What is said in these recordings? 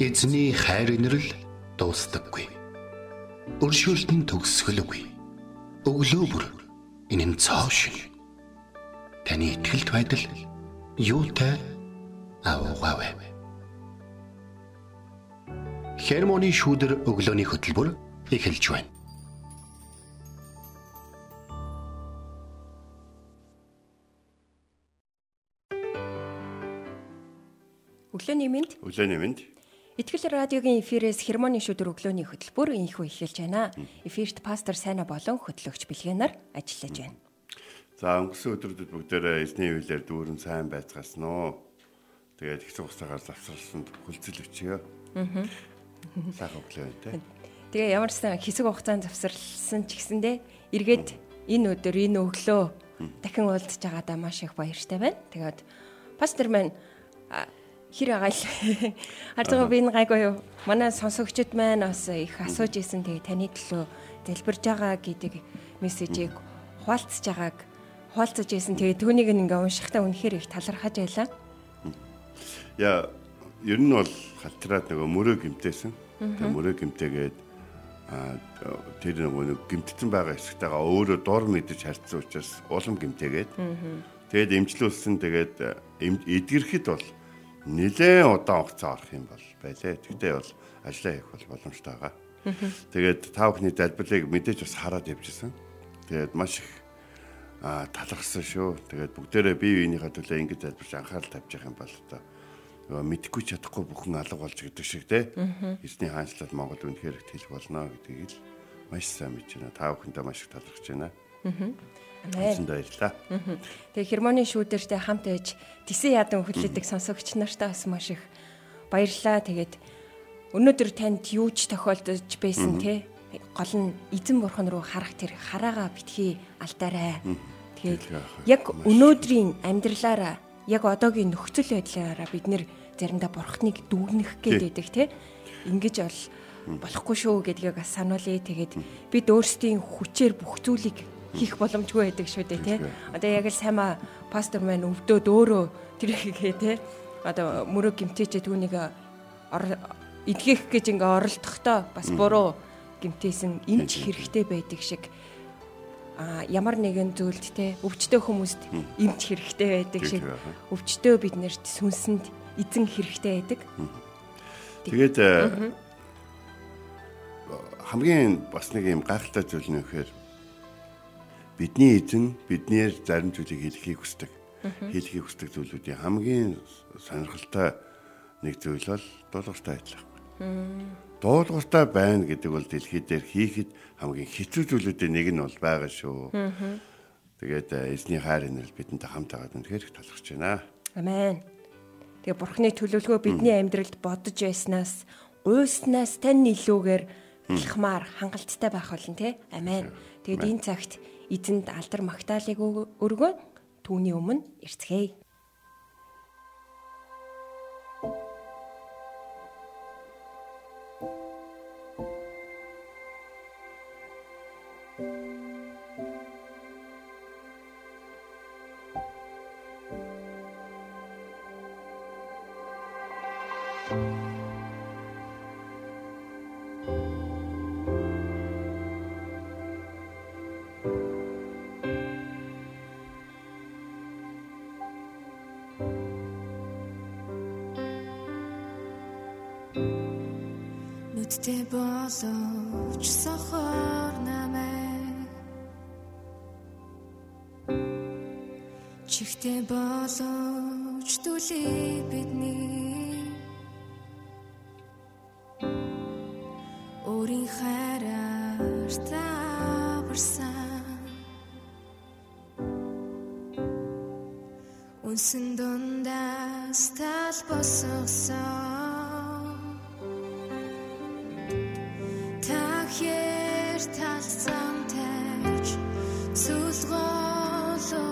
Эзний хайр инрэл дуустдаггүй. Өршөөлт нь төгсгөлгүй. Өглөө бүр энэ нь цоо шиг. Таны ихтгэлт байдал юутай аавгаавэ. Хермоны шүүдэр өглөөний хөтөлбөр эхэлж байна. Өглөөний мэнд. Өглөөний мэнд. Итгэл радиогийн эфирээс хермоны шүдэр өглөөний хөтөлбөр инхүү эхэлж байна. Эфирт пастор Сайна болон хөтлөгч Билгэнаар ажиллаж байна. За өнгөрсөн өдрүүдэд бүгдээрээ эзний хөвлөөр дүүрэн сайн байцгаасан уу. Тэгээд их цугцаагаар завсарласанд хүлцэл өчьё. Аа. Сайхан өглөө тэ. Тэгээ ямарсан хэсэг хугацаанд завсарлсан ч гэсэндээ эргээд энэ өдөр энэ өглөө дахин уулзж байгаадаа маш их баяртай байна. Тэгээд пастор маань хэр агаал харцгаа би энэ гайгүй юу? Манай сонсогчд маань бас их асууж исэн тэгээ таны төлөө залбирж байгаа гэдэг мессежийг хуалцж байгааг хуалцаж исэн. Тэгээ түүнийг ингээ уншихтаа үнэхээр их талархаж байлаа. Яа ер нь бол халтраад нөгөө мөрөө гимтээсэн. Тэгээ мөрөө гимтээгээд а тэр нөгөө гимтсэн байгаа хэсэгтэйгээ өөрөө дор мэдэж харьцсан учраас улам гимтээгээд. Тэгээд эмчлүүлсэн тэгээд эдгэрхэд бол нэлээд удаан хугацаа орох юм бол байлээ. Тэгтээ бол ажиллаа хийх бол боломжтой байгаа. Тэгээд та бүхний залбирлыг мэдээж бас хараад явжсэн. Тэгээд маш их а талархсан шүү. Тэгээд бүгдээрээ бие биенийхээ төлөө ингэж залбирч анхаарал тавьж явах юм бол одоо нөгөө мэдхгүй чадахгүй бүхэн алга болж гэдэг шиг те. Эзний хаанчлал Монгол үнэхээр их хэлэх болно гэдгийг л маш сайн мэдэж байна. Та бүхэндээ маш их талархаж байна. Аа. Амен. Баярлалаа. Тэгээ хермоны шүүдэртэй хамт ээж тэсэн ядан хөдлөдөг сонсогч нартаа бас маш их баярлалаа. Тэгээд өнөөдөр танд юу ч тохиолдож байсан те гол нь эзэн бурхан руу харах тэр хараага битгий алдаарай. Тэгээд яг өнөөдрийн амьдралаараа яг одоогийн нөхцөл байдлаараа бид нэр заримдаа бурхныг дүүгнэх гэдэг те ингэж бол болохгүй шүү гэдгийг бас сануулъя. Тэгээд бид өөрсдийн хүчээр бүх зүйлийг хийх боломжгүй байдаг шүү дээ тий. Одоо яг л сайма пастор маань өвдөөд өөрөө тэр хийгээ тий. Одоо мөрөг гимтээчээ түүнийг эдгэх гэж ингээ оролдохдоо бас буруу гимтээсэн эмч хэрэгтэй байдаг шиг. А ямар нэгэн зүйлд те өвчтөө хүмүүст эмч хэрэгтэй байдаг шиг. өвчтөө биднэрт сүнсэнд эзэн хэрэгтэй байдаг. Тэгээд хамгийн бас нэг юм гайхалтай зүйл нь вэхээр бидний эзэн биднээр зарим зүйлийг хэлхийг хүсдэг. Хэлхийг хүсдэг зүйлүүдийн хамгийн сонирхолтой нэг зүйл бол дуулууртай ажиллах. Дуулууртай байна гэдэг бол дэлхий дээр хийхэд хамгийн хэцүү зүйлүүдийн нэг нь бол байгаа шүү. Тэгээд э, эзний хайр инрэл бидэнтэй хамт байгаад үнэхээр их талархаж байна. Амен. Тэгээ бурхны төлөвлөгөө бидний амьдралд бодож байснаас уйснаас тань илүүгээр хэлхмаар хангалттай байх болно те. Амен. Тэгээд энэ цагт эзэнд алдар магтаалыг өргөн түүний өмнө ирцгээе. Нүдтэй боловч сохор намайг. Чихтэй боловч түлээ бидний. Өөрийн хайраар таварсан Үнсэн дундаас тал босгосон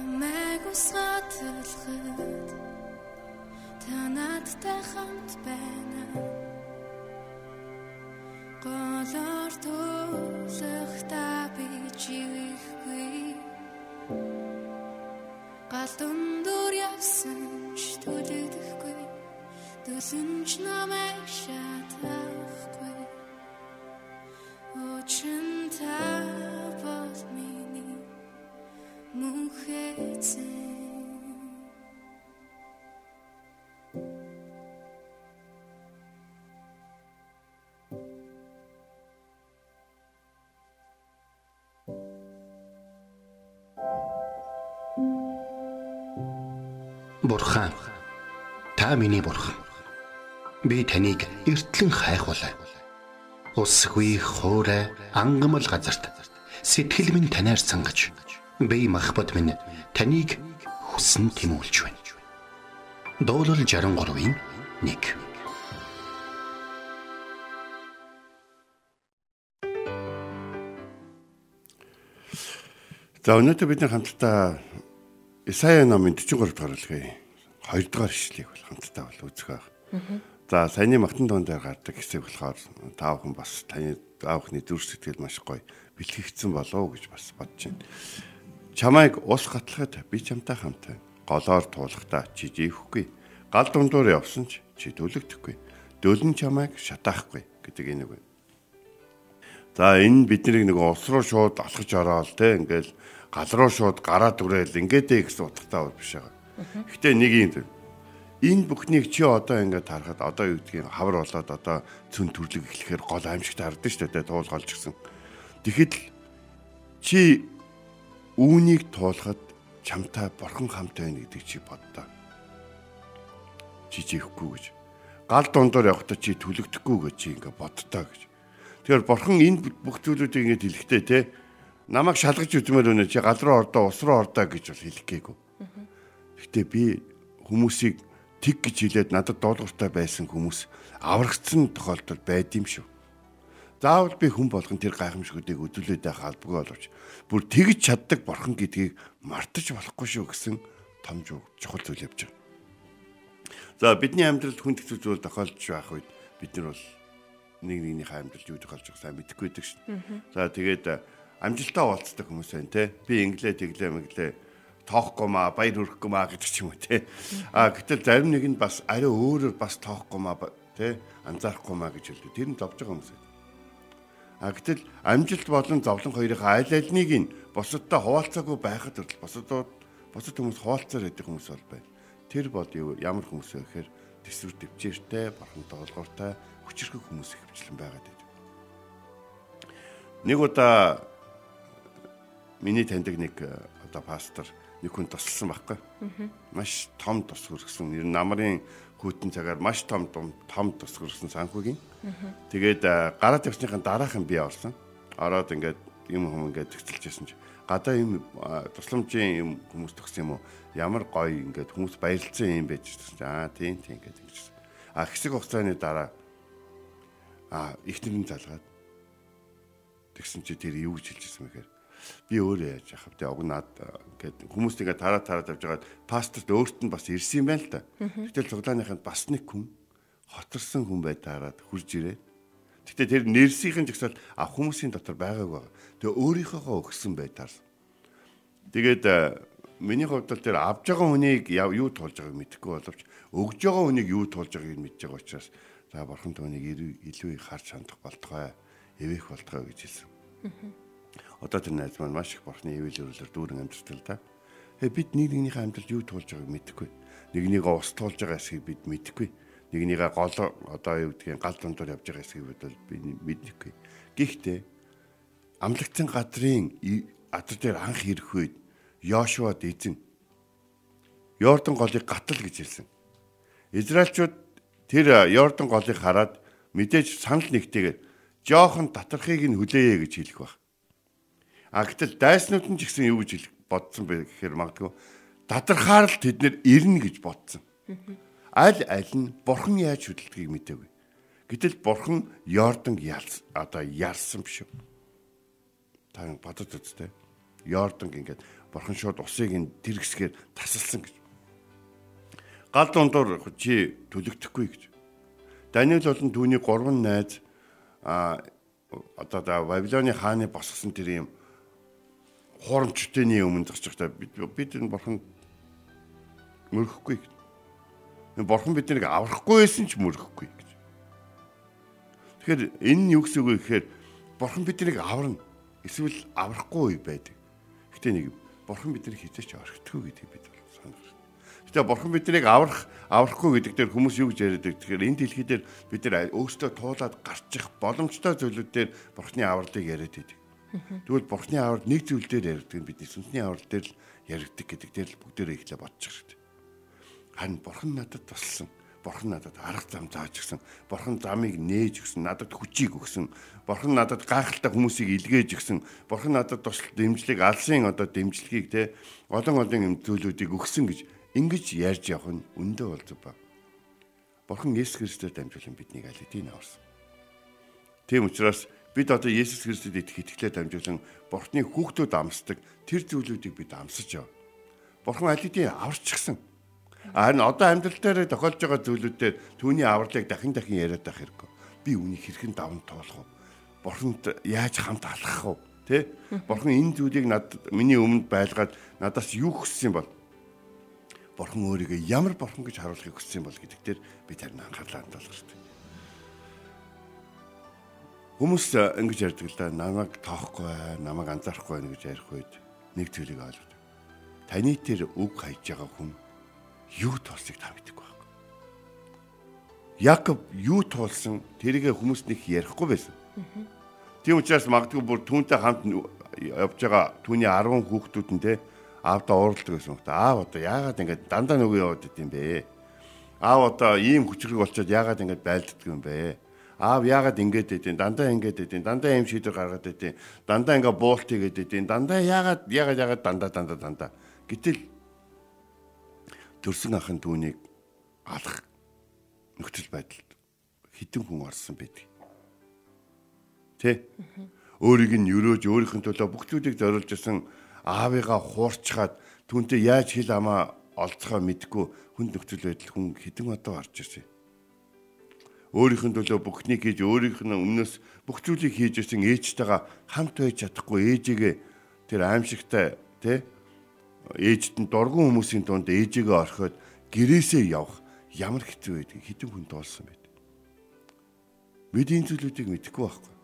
намайг усгаад төлөхөд та надтай хамт байна. Голоор төлөх та би чивэхгүй гал дүндүр явсан ч төлөдөхгүй төлөнч намайг шатаа. Миний бурхан. Би таныг эртлэн хайхвалаа. Усгүй хоорой ангамл газарт сэтгэл минь танаар сангаж би махбат минь таныг хүсн тэмүүлж байна. Дуурал 63-ийн 1 За өнөөдөр бид нар хамтдаа Исая номын 43 дугаар бүлгийн 2 дугаар ишлэгийг бол хамтдаа бол үзэх байх. За саяны магтан дуун дээр гардаг хэсэг болохоор та бүхэн бас таны аавхны дүр сэтгэл маш гоё бэлтгэгдсэн болов гэж бас бодож байна. Чамайг ус гатлахад би чамтай хамтаа голоор туулахдаа чи жихгүй. Гал дундуур явсан ч чи төлөгдөхгүй. Дөлн чамайг шатаахгүй гэдэг энэ үг. За энэ биднийг нэг ус руу шууд алхаж ороод те ингээл гал руу шууд гараад үрээл ингэдэй гэсэн утгатай биш байгаа. Гэхдээ нэг юм энэ бүхнийг чи одоо ингээд харахад одоо юу гэдгийг хавар болоод одоо цүн төрлөг эхлэхээр гол аимшигт хардсан шүү дээ туулгалж гисэн. Тэгэхэд чи үүнийг туулахад чамтай бурхан хамт байна гэдэг чи боддоо. Чи чихгүй гэж. Гал дундор явахдаа чи төлөгдөхгүй гэж чи ингээд боддоо гэж. Тэгэхээр бурхан энэ бүх зүйлүүдийг ингээд хэлэхдээ те намайг шалгаж үзмээр өнө чи гал руу ордоо ус руу ордоо гэж бол хэлэх гээгүй. Гэтэ би хүмүүсийг тэг гэж хэлээд надад дуулууртай байсан хүмүүс аврагдсан тохиолдол байд юм шүү. Заавал би хүн болгон тэр гайхамшгуудыг өдөлөөд байх албагүй боловч бүр тэгж чаддаг борхон гэдгийг мартаж болохгүй шүү гэсэн том чухал зүйл явж байгаа. За бидний амьдралд хүн хэцүү зүйл тохиолдож байх үед бид нар бол нэг нэгнийхээ амьдралд юу тохиолж байгааг сайн мэдэхгүй байдаг шин. За тэгээд амжилтаа уулздаг хүмүүс байна те. Би инглээ тэглээ мэглээ тоохгүй маа баяр хүрхгүй маа гэдэг ч юм уу те. А гэтэл зарим нэг нь бас арай өөрөөр бас тоохгүй маа те анзаарахгүй маа гэж хэлдэг. Тэр нь зовж байгаа хүмүүс байна. А гэтэл амжилт болон зовлон хоёрын айл альныг нь бусадтай хуваалцаагүй байхад хүртэл бусадууд бусад хүмүүс хуваалцаар байдаг хүмүүс бол байна. Тэр бол ямар хүмүүс вэ гэхээр төсвөр төвчээртэй, бархан тоглоортой, хүчрхэг хүмүүс ихвчлэн байгаад байдаг. Нэг удаа миний таньдаг нэг э, одоо пастор нэг хүн тусалсан байхгүй. Маш том тус хөргсөн. Ер нь намрын хүйтэн цагаар маш том том том тус хөргсөн санхүүгийн. Тэгээд гараад явсныхаа дараахан би орсон. Ороод ингээд юм хүм ингээд төгсөлжсэн чи гадаа юм тусламжийн юм хүмүүс төгсөн юм уу? Ямар гоё ингээд хүмүүс баярлцсан юм байж гэсэн. Аа тийм тийм ингээд гэж. А хэсэг хугацааны дараа а ихнэрийн залгаад тэгсэн чи тэр юу гэж хэлжсэн мэхээр би өөрөө яаж яах вэ? Уг над гэд хүмүүс тэгээ тараа тараа тавьж байгаа пасторт өөрт нь бас ирсэн юм байна л да. Гэтэл цуглааныханд бас нэг хүн хоторсон хүн бай таарад хурж ирээ. Гэтэ тэр нэрсийнхэн жагсаал а хүмүүсийн дотор байгаагүй байгаа. Тэгээ өөрийнхөөгөө өгсөн бай таарсан. Тэгээд миний хувьд бол тэр авж байгаа хүнийг юу туулж байгааг мэдэхгүй боловч өгж байгаа хүнийг юу туулж байгааг мэдж байгаа учраас за бурхан түүнийг илүү их харж хандах болтугай эвэх болтугай гэж хэлсэн одоо тэр найз маань маш их бурхны ивэл өрөөлөөр дүүрэн амьддаг л да. Тэгээ бид нэг нэгнийхээ амьдралд юу туулж байгааг мэдэхгүй. Нэгнийгээ ус туулж байгаа эсхийг бид мэдэхгүй. Нэгнийгээ гол одоо юу гэдгийг гал дундуур явж байгаа эсхийг бид би мэдэхгүй. Гэхдээ амлагцсан газрын адар дээр анх ирэх үед Йошуад эзэн Йордан голыг гатал гэж хэлсэн. Израильчууд тэр Йордан голыг хараад мэдээж санал нэгтэйгээр жоохон татархыг нь хүлээе гэж хэлэх баг. А гэтэл дайснууд нь ч гэсэн юу гэж бодсон бэ гэхээр магадгүй дадрахаар л тэд нэр ирнэ гэж бодсон. Аль аль нь бурхан яаж хөдөлдгийг мэдээгүй. Гэтэл бурхан Йордан ялс одоо ярсан биш үү? Та бодод үзтээ. Йордан ингээд бурхан шууд усыг ин тэр хэсгээр тасалсан гэж. Гал дундуур чи төлөгдөхгүй гэж. Даниэл болон түүний гурван найз а одоо да Вавилоны хааны босгосон тэр юм хуурамчтойны өмнө байхдаа бид бид энэ бурхан мөрөхгүй. Бурхан биднийг аврахгүй байсан ч мөрөхгүй гэж. Тэгэхээр энэ нь юу гэсэн үг вэ гэхээр бурхан биднийг аварна. Эсвэл аврахгүй байдаг. Гэтэ нэг бурхан биднийг хизээч орхитгүй гэдгийг бид санах. Гэтэ бурхан биднийг аврах аврахгүй гэдэг дээр хүмүүс юу гэж яриад байдаг. Тэгэхээр энэ дэлхий дээр бид нар өөрсдөө туулаад гарчих боломжтой зүйлүүд дээр бурханы авралыг яриад байдаг. Тэгвэл бурхны аварт нэг зүйл дээр яригдаг нь бидний сүнсний аварт дээр л яригдаг гэдэг дээр л бүгдээрээ ихлэ бодчих хэрэгтэй. Харин бурхан надад туссан. Бурхан надад арга зам зааж гисэн. Бурхан замыг нээж гисэн. Надад хүчийг өгсөн. Бурхан надад гайхалтай хүмүүсийг илгээж гисэн. Бурхан надад тусал дэмжлэг алсын одоо дэмжлэгийг те олон олон юм зүйлүүдийг өгсөн гэж ингэж ярьж явах нь өндөө бол зүг ба. Бурхан Есүс Христээр дамжуулан биднийг аль хэдийн аварсан. Тийм учраас бид одоо Есүс Христэд итгэх итгэлээ дамжуулан Бурхны хүүхдүүд амсдаг тэр зүйлүүдийг бид амсаж яв. Бурхан аль хэдийн аварчихсан Харин одоо амьдрал дээр тохиолж байгаа зүйлүүдээр түүний авралыг дахин дахин яриад байх хэрэггүй. Би үнийг хэрхэн даван туулах вэ? Бурханд яаж хамт алхах вэ? Тэ? Бурхан энэ зүйлийг над миний өмнөд байлгаад надаас юу хүссэн бол Бурхан өөрийгөө ямар бурхан гэж харуулахыг хүссэн бол гэдэг дээр би тарин анхаарлаа хандуулах хэрэгтэй. Хүмүүс ингэж ярьдаг л да намайг тоохгүй, намайг анзаарахгүй байх гэж ярих үед нэг зүйлийг ойлгодог. Таны тэр үг хайж байгаа хүн юу тулсыг та мэдэхгүй байхгүй. Якоб юу туулсан тэргээ хүмүүст нэг ярихгүй байсан. Тийм учраас магадгүй бүр түүнтэй хамт явж байгаа түүний 10 хүүхдүүд нь те аавда уурладаг байсан хөөхтэй. Аав одоо яагаад ингэж дандаа нөгөө яваад идэм бэ? Аав одоо ийм хүчрэг болчоод яагаад ингэж байлддаг юм бэ? Аав яагаад ингэж идэв? Дандаа ингэж идэв. Дандаа ийм шийдвэр гаргаад идэв. Дандаа ингэ буулт хийгээд идэв. Дандаа яагаад яагаад яагаад дандаа дандаа дандаа. Гэтэл төрсөн ахын түүнийг алах нөхцөл байдалд хитэн хүн орсон байдаг. Тэ? Өөрийг нь өрөөж өөрийнх нь төлөө бүх зүйлийг зориулж исэн аавыгаа хуурчхаад түүнтэй яаж хил амаа олцохоо мэдгүй хүн нөхцөл байдал хүн хитэн одоо орж ирсэн. Өөрийнх нь төлөө бүхнийг хийж өөрийнх нь өмнөөс бүх зүйлийг хийж исэн ээжтэйгээ хамт байж чадахгүй ээжигээ тэр аимшигтай тэ ээжд нь дургуун хүмүүсийн дунд ээжигээ орхиод гэрээсээ явах ямар хэцүү байдгийг хэдэн хүн дуулсан байд. Бид энэ зүйлүүдийг мэдэхгүй байхгүй.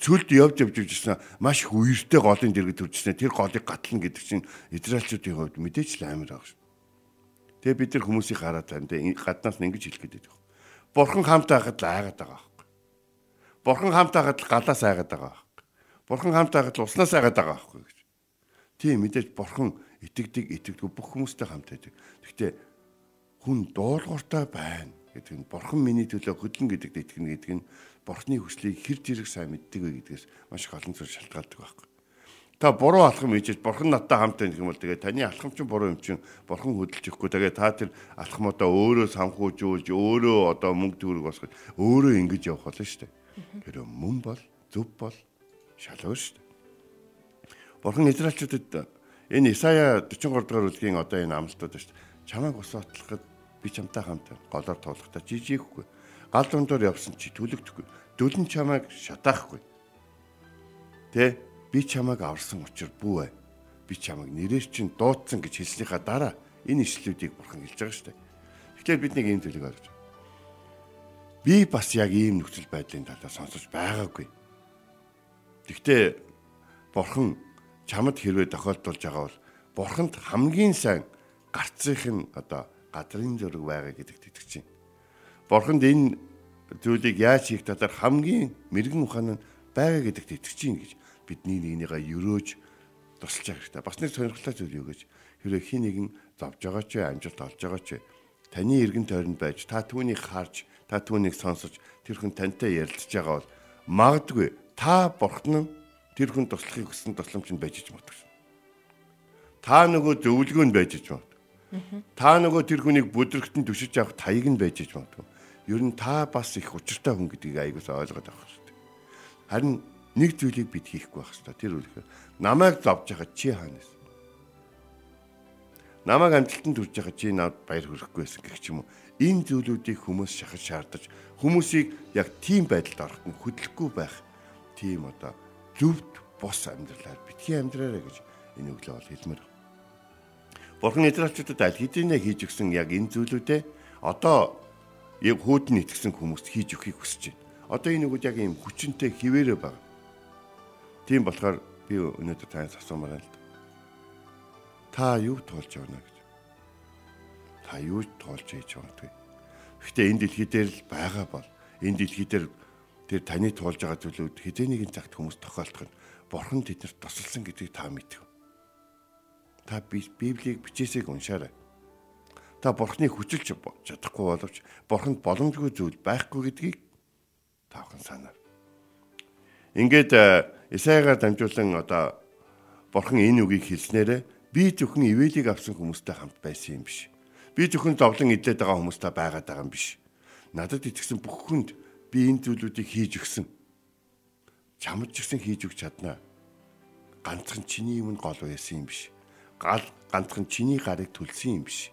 Цүлд явж явж ирсэн маш их үертэй голын дэргэд төржсэн тэр голыг гатлна гэдэг чинь израилчуудын хувьд мэдээж л амар байгаа шүү. Тэгээ бид нар хүмүүсийг хараад тань гаднаас нь ингэж хэлэх гээд байдаг. Бурхан хамт байхад л айгаад байгаа байхгүй. Бурхан хамт байхад л галаас айгаад байгаа байхгүй. Бурхан хамт байхад л уснаас айгаад байгаа байхгүй гэж. Тийм мэдээж бурхан итгэдэг итгэдэггүй бүх хүмүүстэй хамт байдаг. Гэхдээ хүн дуулууртай байна гэдэг нь бурхан миний төлөө хөдлөн гэдэгт итгэнэ гэдэг нь бурхны хүслийг хэр зэрэг сайн мэддэг вэ гэдгээс маш их олон зүйл шалтгаалдаг байхгүй. Та буруу алхам хийж бурхан надтай хамт байх юм бол тэгээ таны алхам чинь буруу юм чинь бурхан хөдөлж өгөхгүй тэгээ та тэр алхмуудаа өөрөө санхүүжүүлж өөрөө одоо мөнгө төгрөг босгож өөрөө ингэж явах болно шүү дээ. Тэр мөн бол зөв бол шалгуур шүү дээ. Бурхан Израильчуудад Энэ Исая 43 дугаар бүлгийн одоо энэ амлалтууд шүү дээ. Чамайг усаатлахад би чамтай хамт голоор туулахдаа жижигхгүй. Гал дундор явсан чи түлэгдэхгүй. Дөлн чамайг шатаахгүй. Тэ би чамайг аварсан учраас бүү ээ. Би чамайг нэрээр чинь дуудсан гэж хэлснийхаа дараа энэ ишлүүдийг бурхан хэлж байгаа шүү дээ. Тэгэхээр бид нэг ийм зүйлийг ойлгож. Би бас яг ийм нөхцөл байдлын талаар сонсож байгаагүй. Гэхдээ бурхан чамд хэрвээ тохиолдулж байгаа бол бурханд хамгийн сайн гарцынх нь одоо гадрын зөрөг байгаа гэдэгт итгэж байна. Бурханд энэ зүйлийг яаж хийх талаар хамгийн мэрэгэн ухаан нь байгаа гэдэгт итгэж байна гэж бидний нэгнийгээ өрөөж тусалж байгаа хэрэгтэй. Бас нэг сонирхолтой зүйл юу гэж хэрвээ хин нэгэн зовж байгаа ч амжилт олж байгаа ч таны эргэн тойронд байж та түүнийг харж та түүнийг сонсож тэр хүн тантай ярилцж байгаа бол магадгүй та бурхны тэр хүн туслахыг хүссэн тусламж нь байж иж магадгүй. Та нөгөө зөвлөгөө нь байж иж магадгүй. Та нөгөө тэр хүнийг бүдрэгтэн түшиж авах таяг нь байж иж магадгүй. Ер нь та бас их учиртай хүн гэдгийг аягуулсаа ойлгоод авах хэрэгтэй. Харин нэг зүйлийг бид хийхгүй байх хэрэгтэй. Тэр үгээр намайг зовж байгаа чи хаанаас? Намайг амжилтанд хүрч байгаа чи надад баяр хүрхгүй байсан гэх юм уу? Энэ зүйлүүдийг хүмүүс шахаж шаардаж хүмүүсийг яг тийм байдалд ороход нь хөдлөхгүй байх. Тийм одоо зөвд бос амьдралаар битгий амьдраарай гэж энэ өглөө бол хэлмээр. Бурхан Израильчуудад аль хэдийнэ хийж өгсөн яг энэ зүйлүүдээ одоо яг хүүдэн итгэсэн хүмүүст хийж өгөхийг хүсэж байна. Одоо энэ үгүүд яг ийм хүчинтэй хിവэрэ байна. Тийм болохоор би өнөөдөр танаас асуумаар байна л да. Та юу туулж явна гэж. Та юу туулж хийж байгаа вэ? Гэхдээ энэ дэлхий дээр л байгаа бол энэ дэлхий дээр тэр таны туулж байгаа зүйлүүд хэзээ нэгэн цагт хүмүүс тохиолдох нь бурхан тэднэрт тусалсан гэдгийг та мэдв. Та Библийг бичээсийг уншаарай. та бурхныг хүчилж чадахгүй боловч бурханд боломжгүй зүйл байхгүй гэдгийг таавхан санаа. Ингээд Исаягаар дамжуулан одоо бурхан энэ үгийг хэлснээрээ би зөвхөн ивэлийг авсан хүмүүстэй хамт байсан юм биш. Би зөвхөн зовлон идээд байгаа хүмүүстэй байгаад байгаа юм биш. Надад итгэсэн бүх хүнд би энэ зүйлүүдийг хийж өгсөн. Чамд ч гэсэн хийж өгч чаднаа. Ганцхан чиний өмнө гол байсан юм биш. Гал ганцхан чиний гарыг түлсэн юм биш.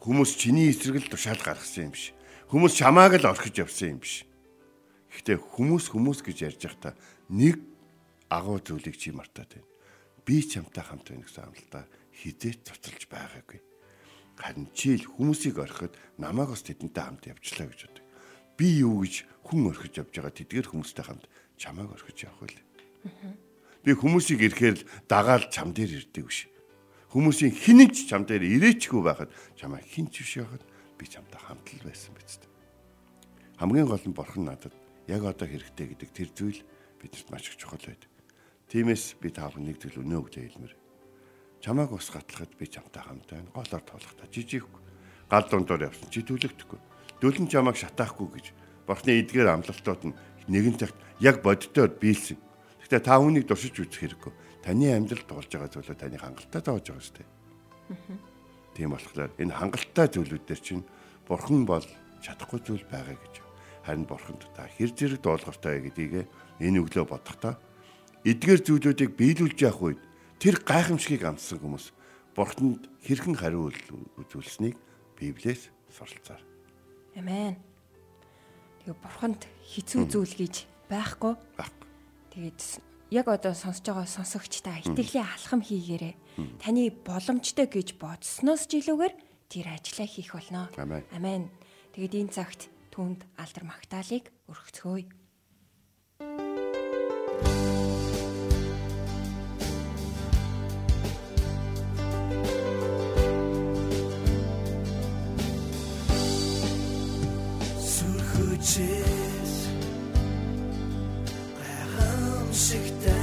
Хүмүүс чиний эсрэг л тушаал гаргасан юм биш. Хүмүүс чамааг л орхиж явсан юм биш. Гэхдээ хүмүүс хүмүүс гэж ярьж байхдаа нэг агуу зүйлийг чи мартаад байна. Би чамтай хамт байна гэсэн амлалтаа хизээч цоцолж байгаагүй. Харин чи л хүмүүсийг орхиход намайг бас тэдэнтэй хамт явчлаа гэж бодог. Би юу гэж хүн орхиж явж байгаа тэдгээр хүмүүстэй хамт чамайг орхиж явах вэ? Би хүмүүсийг ирэхээр л дагаал чам дээр ирдэг биш. Хүмүүсийн хинэж чам дээр ирээчгүй байхад чамаа хинч биш явахад би чамтай хамт л байсан биз дээ. Хамгийн гол нь бурхан надад яг одоо хэрэгтэй гэдэг тэр зүйл бидэрт маш их чухал байдаг. Тиймээс би таав нэг зүйл өнөө өгдөө хэлмээр. Чамааг ус гатлахад би чамтай хамт байна. Голоор тоолохдоо жижигхгүй. Гал дундор явсан чи түлэгдэхгүй. Дөлн чамааг шатаахгүй гэж бурхны эдгээр амлалтууд нь нэгэн цагт яг боддоор биелсэн. Гэхдээ та хүнийг дуршиж үзэх хэрэггүй. Таны амьдралд туулж байгаа зүйлүүд таны хангалттай тоож байгаа шүү дээ. Тийм болохоор энэ хангалттай зүйлүүд дээр чинь бурхан бол чадахгүй зүйл байгаа гэж. Харин бурханд та хэр зэрэг дуулгартай гэдгийг энэ өглөө бодохдоо эдгээр зүйлүүдийг биелүүлж явах үед тэр гайхамшигыг амссан хүмүүс бурханд хэрхэн хариу үзүүлсэнийг Библиэс суралцаар. Амен. Тэгээ бурханд хэцүү зүйл гэж байхгүй. Байхгүй. Тэгээд яг одоо сонсож байгаа сонсогчдаа итгэлийн алхам хийгээрэй. Таны боломжтой гэж бодсноос ч илүүгээр тэр ажлаа хийх болно. Амен. Амен. Тэгээд энэ цагт түнд алдар магтаалык өргөцгөөе. Сүрхүчээс гайхамшигтайны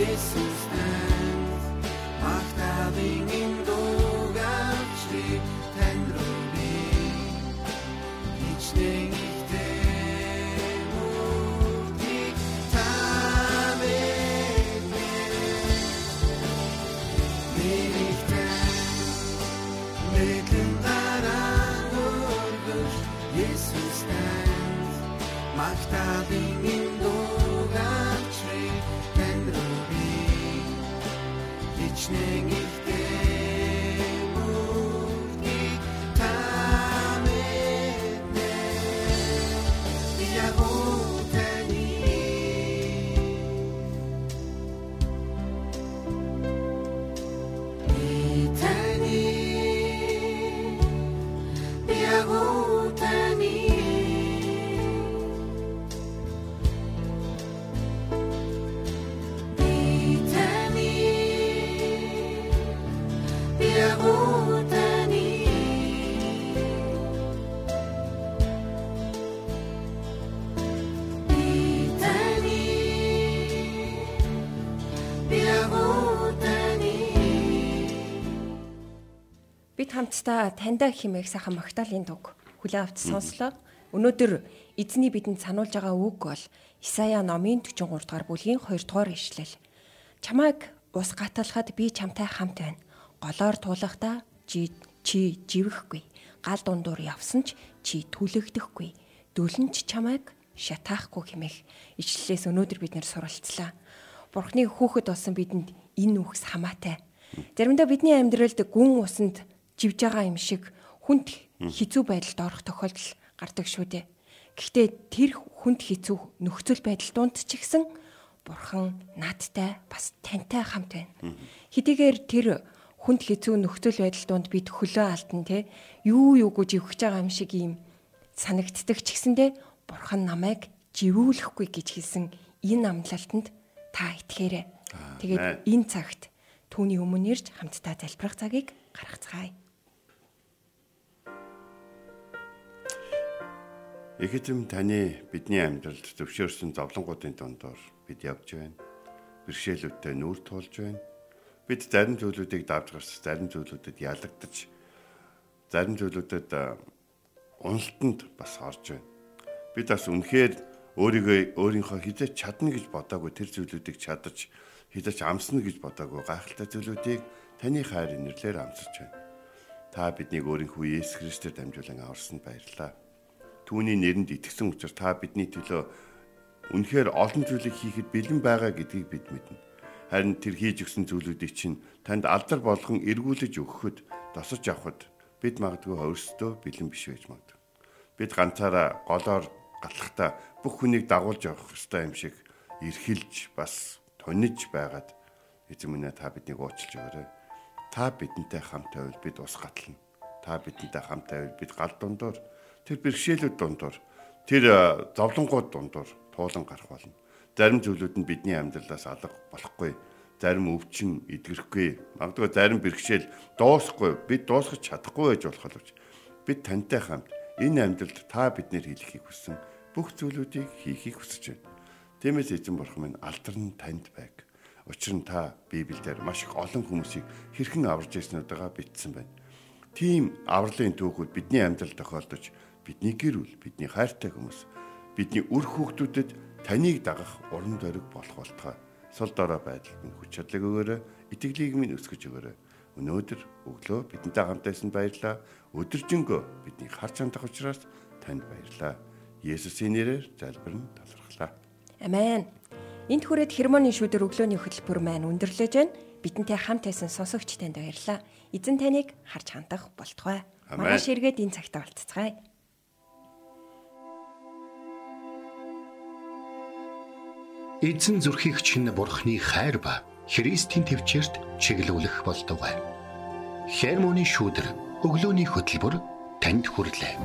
desses хамтдаа таньда химээх сайхан Магдалины дуг хүлээ авч сонслоо. Өнөөдөр эзний бидэнд сануулж байгаа үг бол Исая номын 43 дугаар бүлгийн 2 дугаар ишлэл. Чамайг ус гаталхад би чамтай хамт байна. Голоор туулахдаа чи чи живэхгүй. Гал дундуур явсан ч чи түлэгдэхгүй. Дөлөн ч чамайг шатаахгүй хэмээх ишлэлээс өнөөдөр бид нэр суралцлаа. Бурхны хүүхэд болсон бидэнд энэ үгс хамаатай. Заримдаа бидний амьдралд гүн усанд живж байгаа юм шиг хүнд хизүү байдалд орох тохиолдол гардаг шүү дээ. Гэхдээ тэр хүнд хизүү нөхцөл байдал дунд ч ихсэн бурхан наадтай бас тантай хамт байна. Хэдийгээр тэр хүнд хизүү нөхцөл байдал донд бид хөлөө алтан те юу юугүй живж байгаа юм шиг юм санагддаг ч гэсэндэ бурхан намайг живүүлэхгүй гэж хэлсэн энэ амлалтанд та итгээрэй. Тэгээд энэ цагт түүний өмнө ирж хамтдаа залбирах цагийг гаргацгаая. Ихэвчлэн таны бидний амьдралд зөвшөөрсөн зовлонгуудын дундор бид явж байна. Бэрхшээлүүдтэй нүүр тулж байна. Бид зарим зүйлүүдийг давж гарч, зарим зүйлүүдэд ялагдаж, зарим зүйлүүдэд уналтанд бас орж байна. Бид бас үнэхээр өөрийгөө өөрийнхөө хизээч чадна гэж бодоагүй тэр зүйлүүдийг чадаж, хизээч амсна гэж бодоагүй гайхалтай зүйлүүдийг таны хайр инэрлэр амсаж байна. Та биднийг өөрийнхөө Есүс Христээр дамжуулан аварсанд баярлалаа түүний нэрэнд итгэсэн учраас та бидний төлөө үнэхээр олон зүйлийг хийхэд бэлэн байгаа гэдгийг бид мэднэ. Харин тэр хийж өгсөн зүйлүүдийг чинь танд алдар болгон эргүүлж өгөхөд тосож авахд бид магадгүй өөрсдөө бэлэн биш байж магадгүй. Бид ганцаараа голоор гатлахтаа бүх хүнийг дагуулж явах ёстой юм шиг эрхэлж бас тониж байгаад эзэн минь та биднийг уучлж өгөөрэй. Та бидэнтэй хамт байвал бид ус гатлна. Та бидэнтэй хамт байвал бид гал дундуур тэр бэрхшээлүүд дундуур тэр зовлонгууд дундуур туулан гарах болно. Зарим зүйлүүд нь бидний амьдралаас алга болохгүй. Зарим өвчин эдгэрхгүй. Магадгүй зарим бэрхшээл дуусахгүй. Бид дуусгах чадахгүй байж болох боловч бид тантай хамт энэ амьдралд та биднэр хийхийг хүссэн бүх зүйлүүдийг хийхийг хүсэж байна. Тиймээс эзэн бурхан минь алдар нь танд байг. Учир нь та Библиэлд маш их олон хүмүүсийг хэрхэн аварж ирснүүдээ бичсэн байна. Тийм авралын түүхүүд бидний амьдралд тохиолдож бидний гэр бүл, бидний хайртай хүмүүс, бидний үр хүүхдүүдэд таныг дагах уран зориг болох болтугай. Сул дорой байдал минь хүч чадлыг өгөөрэй, итгэлийг минь өсгөж өгөөрэй. Өнөөдөр өглөө бидэнтэй хамт байсан баярлаа. Өдөржингөө бидний харж хандах учраас танд баярлаа. Есүсийн нэрээр залбирна талархлаа. Амен. Энд хүрээд хермоны шүүдэр өглөөний хөтөлбөр маань өндөрлөж байна. Бидэнтэй хамт байсан сонсогч танд баярлаа. Эзэн таныг харж хандах болтугай. Маргааш эргээд энэ цагт олццгаая. Эзэн зүрхийг чинь бурхны хайр ба Христийн төвчөрт чиглүүлэх болдог. Хермоны шүүдэр өглөөний хөтөлбөр танд хүрэлээ.